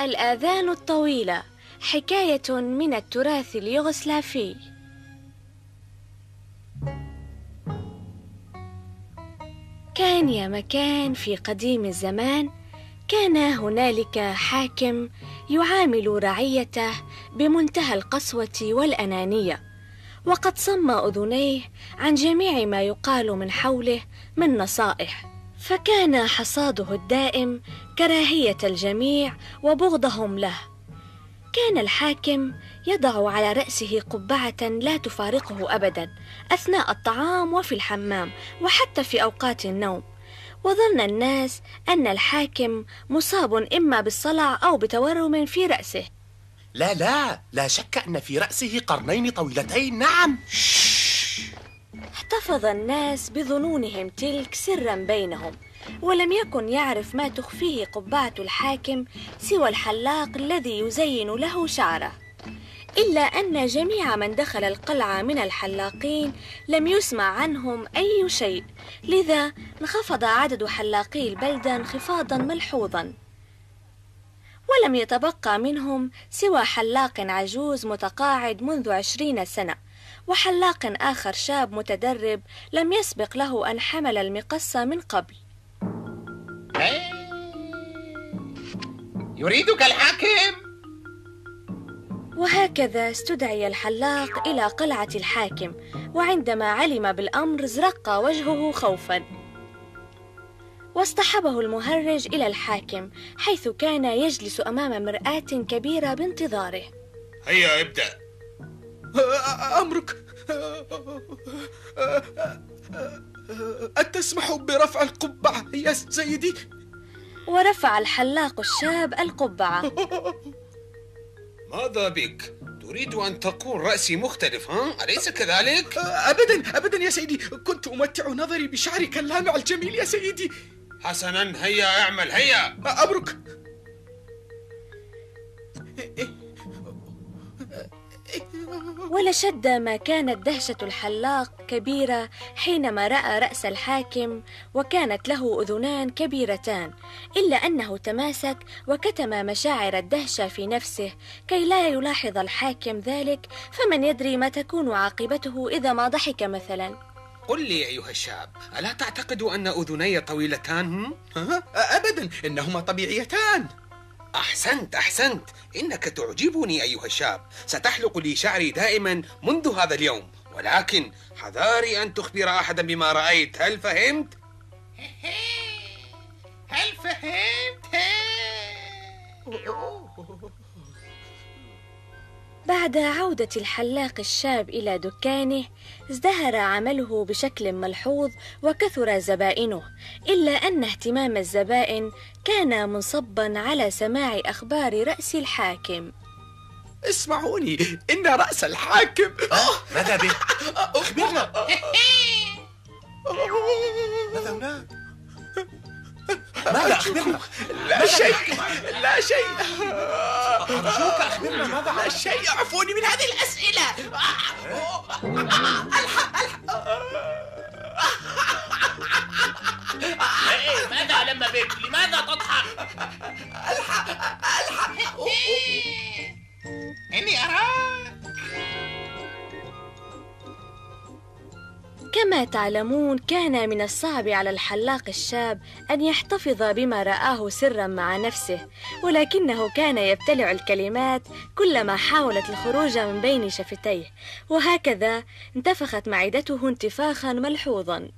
الآذان الطويلة حكاية من التراث اليوغسلافي. كان يا مكان في قديم الزمان كان هنالك حاكم يعامل رعيته بمنتهى القسوة والأنانية وقد صم أذنيه عن جميع ما يقال من حوله من نصائح. فكان حصاده الدائم كراهية الجميع وبغضهم له. كان الحاكم يضع على رأسه قبعة لا تفارقه أبدا أثناء الطعام وفي الحمام وحتى في أوقات النوم. وظن الناس أن الحاكم مصاب إما بالصلع أو بتورم في رأسه. لا لا لا شك أن في رأسه قرنين طويلتين. نعم. احتفظ الناس بظنونهم تلك سرا بينهم. ولم يكن يعرف ما تخفيه قبعة الحاكم سوى الحلاق الذي يزين له شعره. إلا أن جميع من دخل القلعة من الحلاقين لم يسمع عنهم أي شيء لذا انخفض عدد حلاقي البلدة انخفاضا ملحوظا. ولم يتبقى منهم سوى حلاق عجوز متقاعد منذ عشرين سنة وحلاق آخر شاب متدرب لم يسبق له أن حمل المقص من قبل. يريدك الحاكم؟ وهكذا استدعي الحلاق إلى قلعة الحاكم وعندما علم بالأمر زرق وجهه خوفا. واصطحبه المهرج إلى الحاكم حيث كان يجلس أمام مرآة كبيرة بانتظاره. هيا ابدأ. أمرك. أتسمح برفع القبعة يا سيدي؟ ورفع الحلاق الشاب القبعة ماذا بك؟ تريد أن تقول رأسي مختلف ها؟ أليس كذلك؟ أبدا أبدا يا سيدي كنت أمتع نظري بشعرك اللامع الجميل يا سيدي حسنا هيا اعمل هيا أمرك ولشد ما كانت دهشة الحلاق كبيرة حينما رأى رأس الحاكم وكانت له أذنان كبيرتان إلا أنه تماسك وكتم مشاعر الدهشة في نفسه كي لا يلاحظ الحاكم ذلك فمن يدري ما تكون عاقبته إذا ما ضحك مثلا. قل لي أيها الشاب ألا تعتقد أن أذني طويلتان؟ أبدا إنهما طبيعيتان. أحسنت أحسنت إنك تعجبني أيها الشاب ستحلق لي شعري دائما منذ هذا اليوم ولكن حذاري أن تخبر أحدا بما رأيت هل فهمت؟ هل فهمت؟ بعد عودة الحلاق الشاب إلى دكانه ازدهر عمله بشكل ملحوظ وكثر زبائنه إلا أن اهتمام الزبائن كان منصبا على سماع أخبار رأس الحاكم اسمعوني إن رأس الحاكم ماذا به؟ أخبرنا ماذا هناك؟ ماذا أخبرنا؟ لا شيء. لا شيء. أرجوك أخبرنا ماذا لا شيء. اعفوني من هذه الأسئلة. إيه، ماذا لم بك؟ لماذا تضحك؟ إني كما تعلمون كان من الصعب على الحلاق الشاب أن يحتفظ بما رآه سرا مع نفسه ولكنه كان يبتلع الكلمات كلما حاولت الخروج من بين شفتيه وهكذا انتفخت معدته انتفاخا ملحوظا.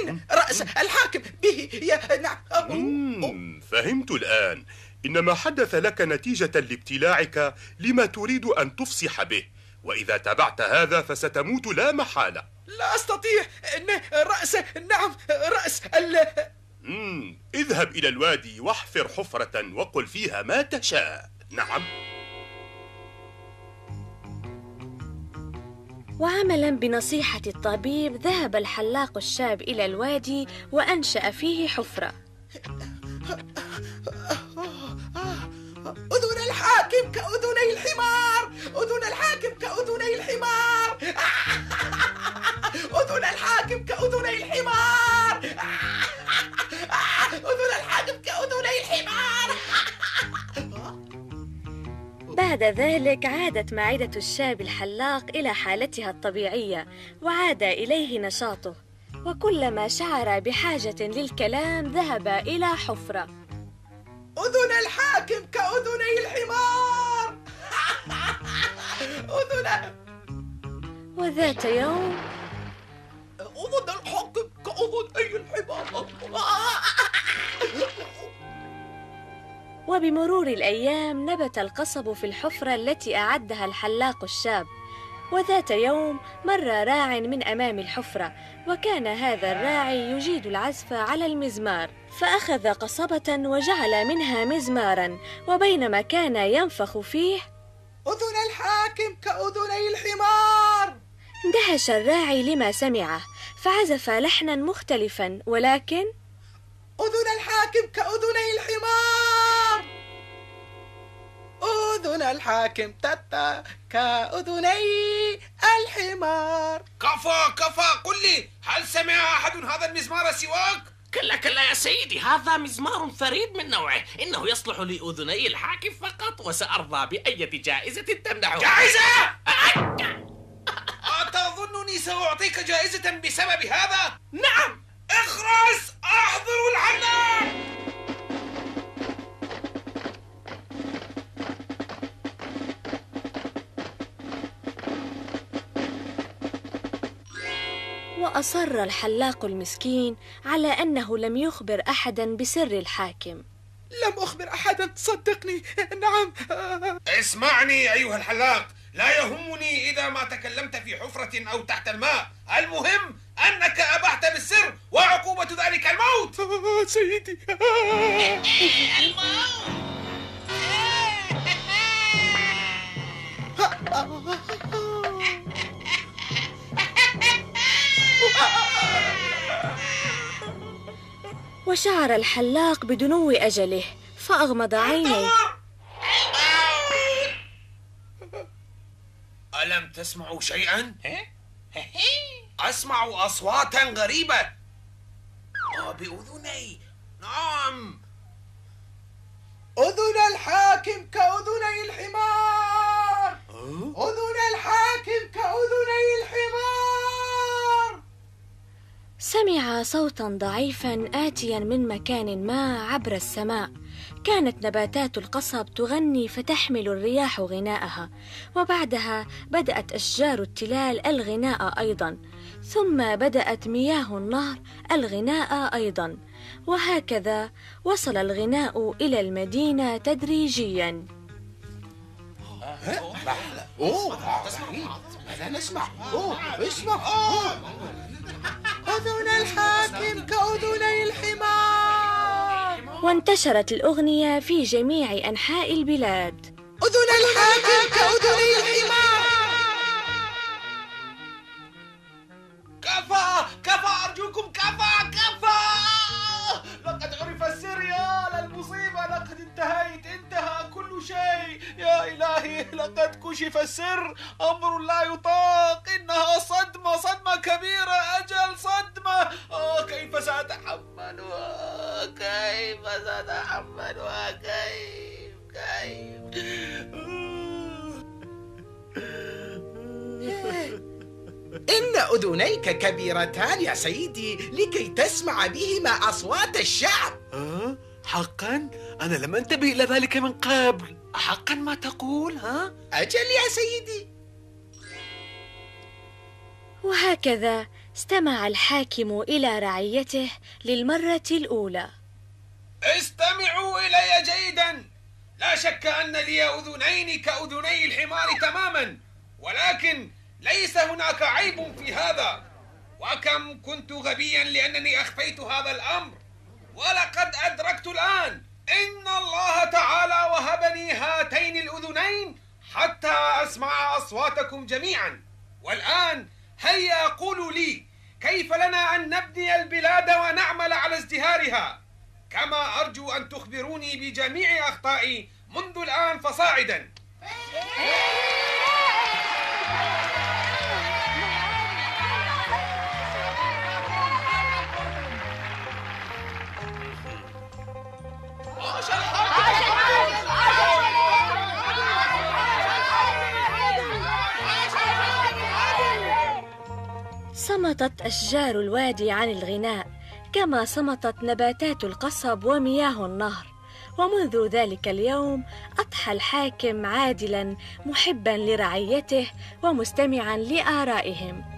إن رأس الحاكم به يا نعم. فهمت الآن. إن ما حدث لك نتيجة لابتلاعك لما تريد أن تفصح به وإذا تبعت هذا فستموت لا محالة. لا أستطيع إن رأس نعم رأس ال مم، اذهب إلى الوادي واحفر حفرة وقل فيها ما تشاء. نعم. وعملا بنصيحة الطبيب ذهب الحلاق الشاب إلى الوادي وأنشأ فيه حفرة. أذن الحاكم كأذني الحمار. بعد ذلك عادت معدة الشاب الحلاق إلى حالتها الطبيعية وعاد إليه نشاطه. وكلما شعر بحاجة للكلام ذهب إلى حفرة. أذن الحاكم كأذني الحمار! أذن! وذات يوم أذن الحاكم كأذني الحمار! وبمرور الأيام نبت القصب في الحفرة التي أعدها الحلاق الشاب. وذات يوم مر راع من أمام الحفرة وكان هذا الراعي يجيد العزف على المزمار. فأخذ قصبة وجعل منها مزمارا وبينما كان ينفخ فيه أذن الحاكم كأذني الحمار! اندهش الراعي لما سمعه فعزف لحنا مختلفا ولكن أذن الحاكم كأذني الحمار! أذن الحاكم. تتا كأذني الحمار. كفى كفى. قل لي هل سمع أحد هذا المزمار سواك؟ كلا كلا يا سيدي هذا مزمار فريد من نوعه. إنه يصلح لأذني الحاكم فقط وسأرضى بأية جائزة تمنحه جائزة؟ أتظنني سأعطيك جائزة بسبب هذا؟ نعم. اخرس احضروا الحلاق وأصر الحلاق المسكين على أنه لم يخبر أحدا بسر الحاكم. لم أخبر أحدا؟ صدقني نعم. اسمعني أيها الحلاق. لا يهمني إذا ما تكلمت في حفرة أو تحت الماء. المهم أنك أبحت بالسر وعقوبة ذلك الموت. سيدي. وشعر الحلاق بدنو أجله فأغمض عينيه. ألم تسمعوا شيئا؟ أسمع أصواتا غريبة آه، بأذني نعم أذن الحاكم كأذني الحمار أذن الحاكم كأذني الحمار سمع صوتا ضعيفا آتيا من مكان ما عبر السماء. كانت نباتات القصب تغني فتحمل الرياح غناءها وبعدها بدأت أشجار التلال الغناء أيضا. ثم بدأت مياه النهر الغناء أيضا. وهكذا وصل الغناء إلى المدينة تدريجيا. أوه لا نسمع؟ أوه اسمع. أوه أذن الحاكم كأذني الحمار. وانتشرت الأغنية في جميع أنحاء البلاد. أذن الحاكم كأذني الحمار. كفى كفى أرجوكم كفى كفى. لقد عرف السر يا للمصيبة لقد انتهيت انتهى كل شيء. يا إلهي لقد كشف السر. أمر لا يطاق إنها صدمة صدمة. كبيرة أجل صدمة. آه كيف سأتحملها كيف سأتحملها كيف كيف؟ إن أذنيك كبيرتان يا سيدي لكي تسمع بهما أصوات الشعب. ها؟ حقا؟ أنا لم أنتبه إلى ذلك من قبل. حقا ما تقول ها؟ أجل يا سيدي. وهكذا استمع الحاكم إلى رعيته للمرة الأولى. استمعوا إلي جيدا. لا شك أن لي أذنين كأذني الحمار تماما ولكن ليس هناك عيب في هذا. وكم كنت غبيا لأنني أخفيت هذا الأمر. ولقد أدركت الآن إن الله تعالى وهبني هاتين الأذنين حتى أسمع أصواتكم جميعا. والآن هيا قولوا لي كيف لنا أن نبني البلاد ونعمل على ازدهارها؟ كما أرجو أن تخبروني بجميع أخطائي منذ الآن فصاعدا. صمتت أشجار الوادي عن الغناء كما صمتت نباتات القصب ومياه النهر. ومنذ ذلك اليوم أضحى الحاكم عادلا محبا لرعيته ومستمعا لآرائهم.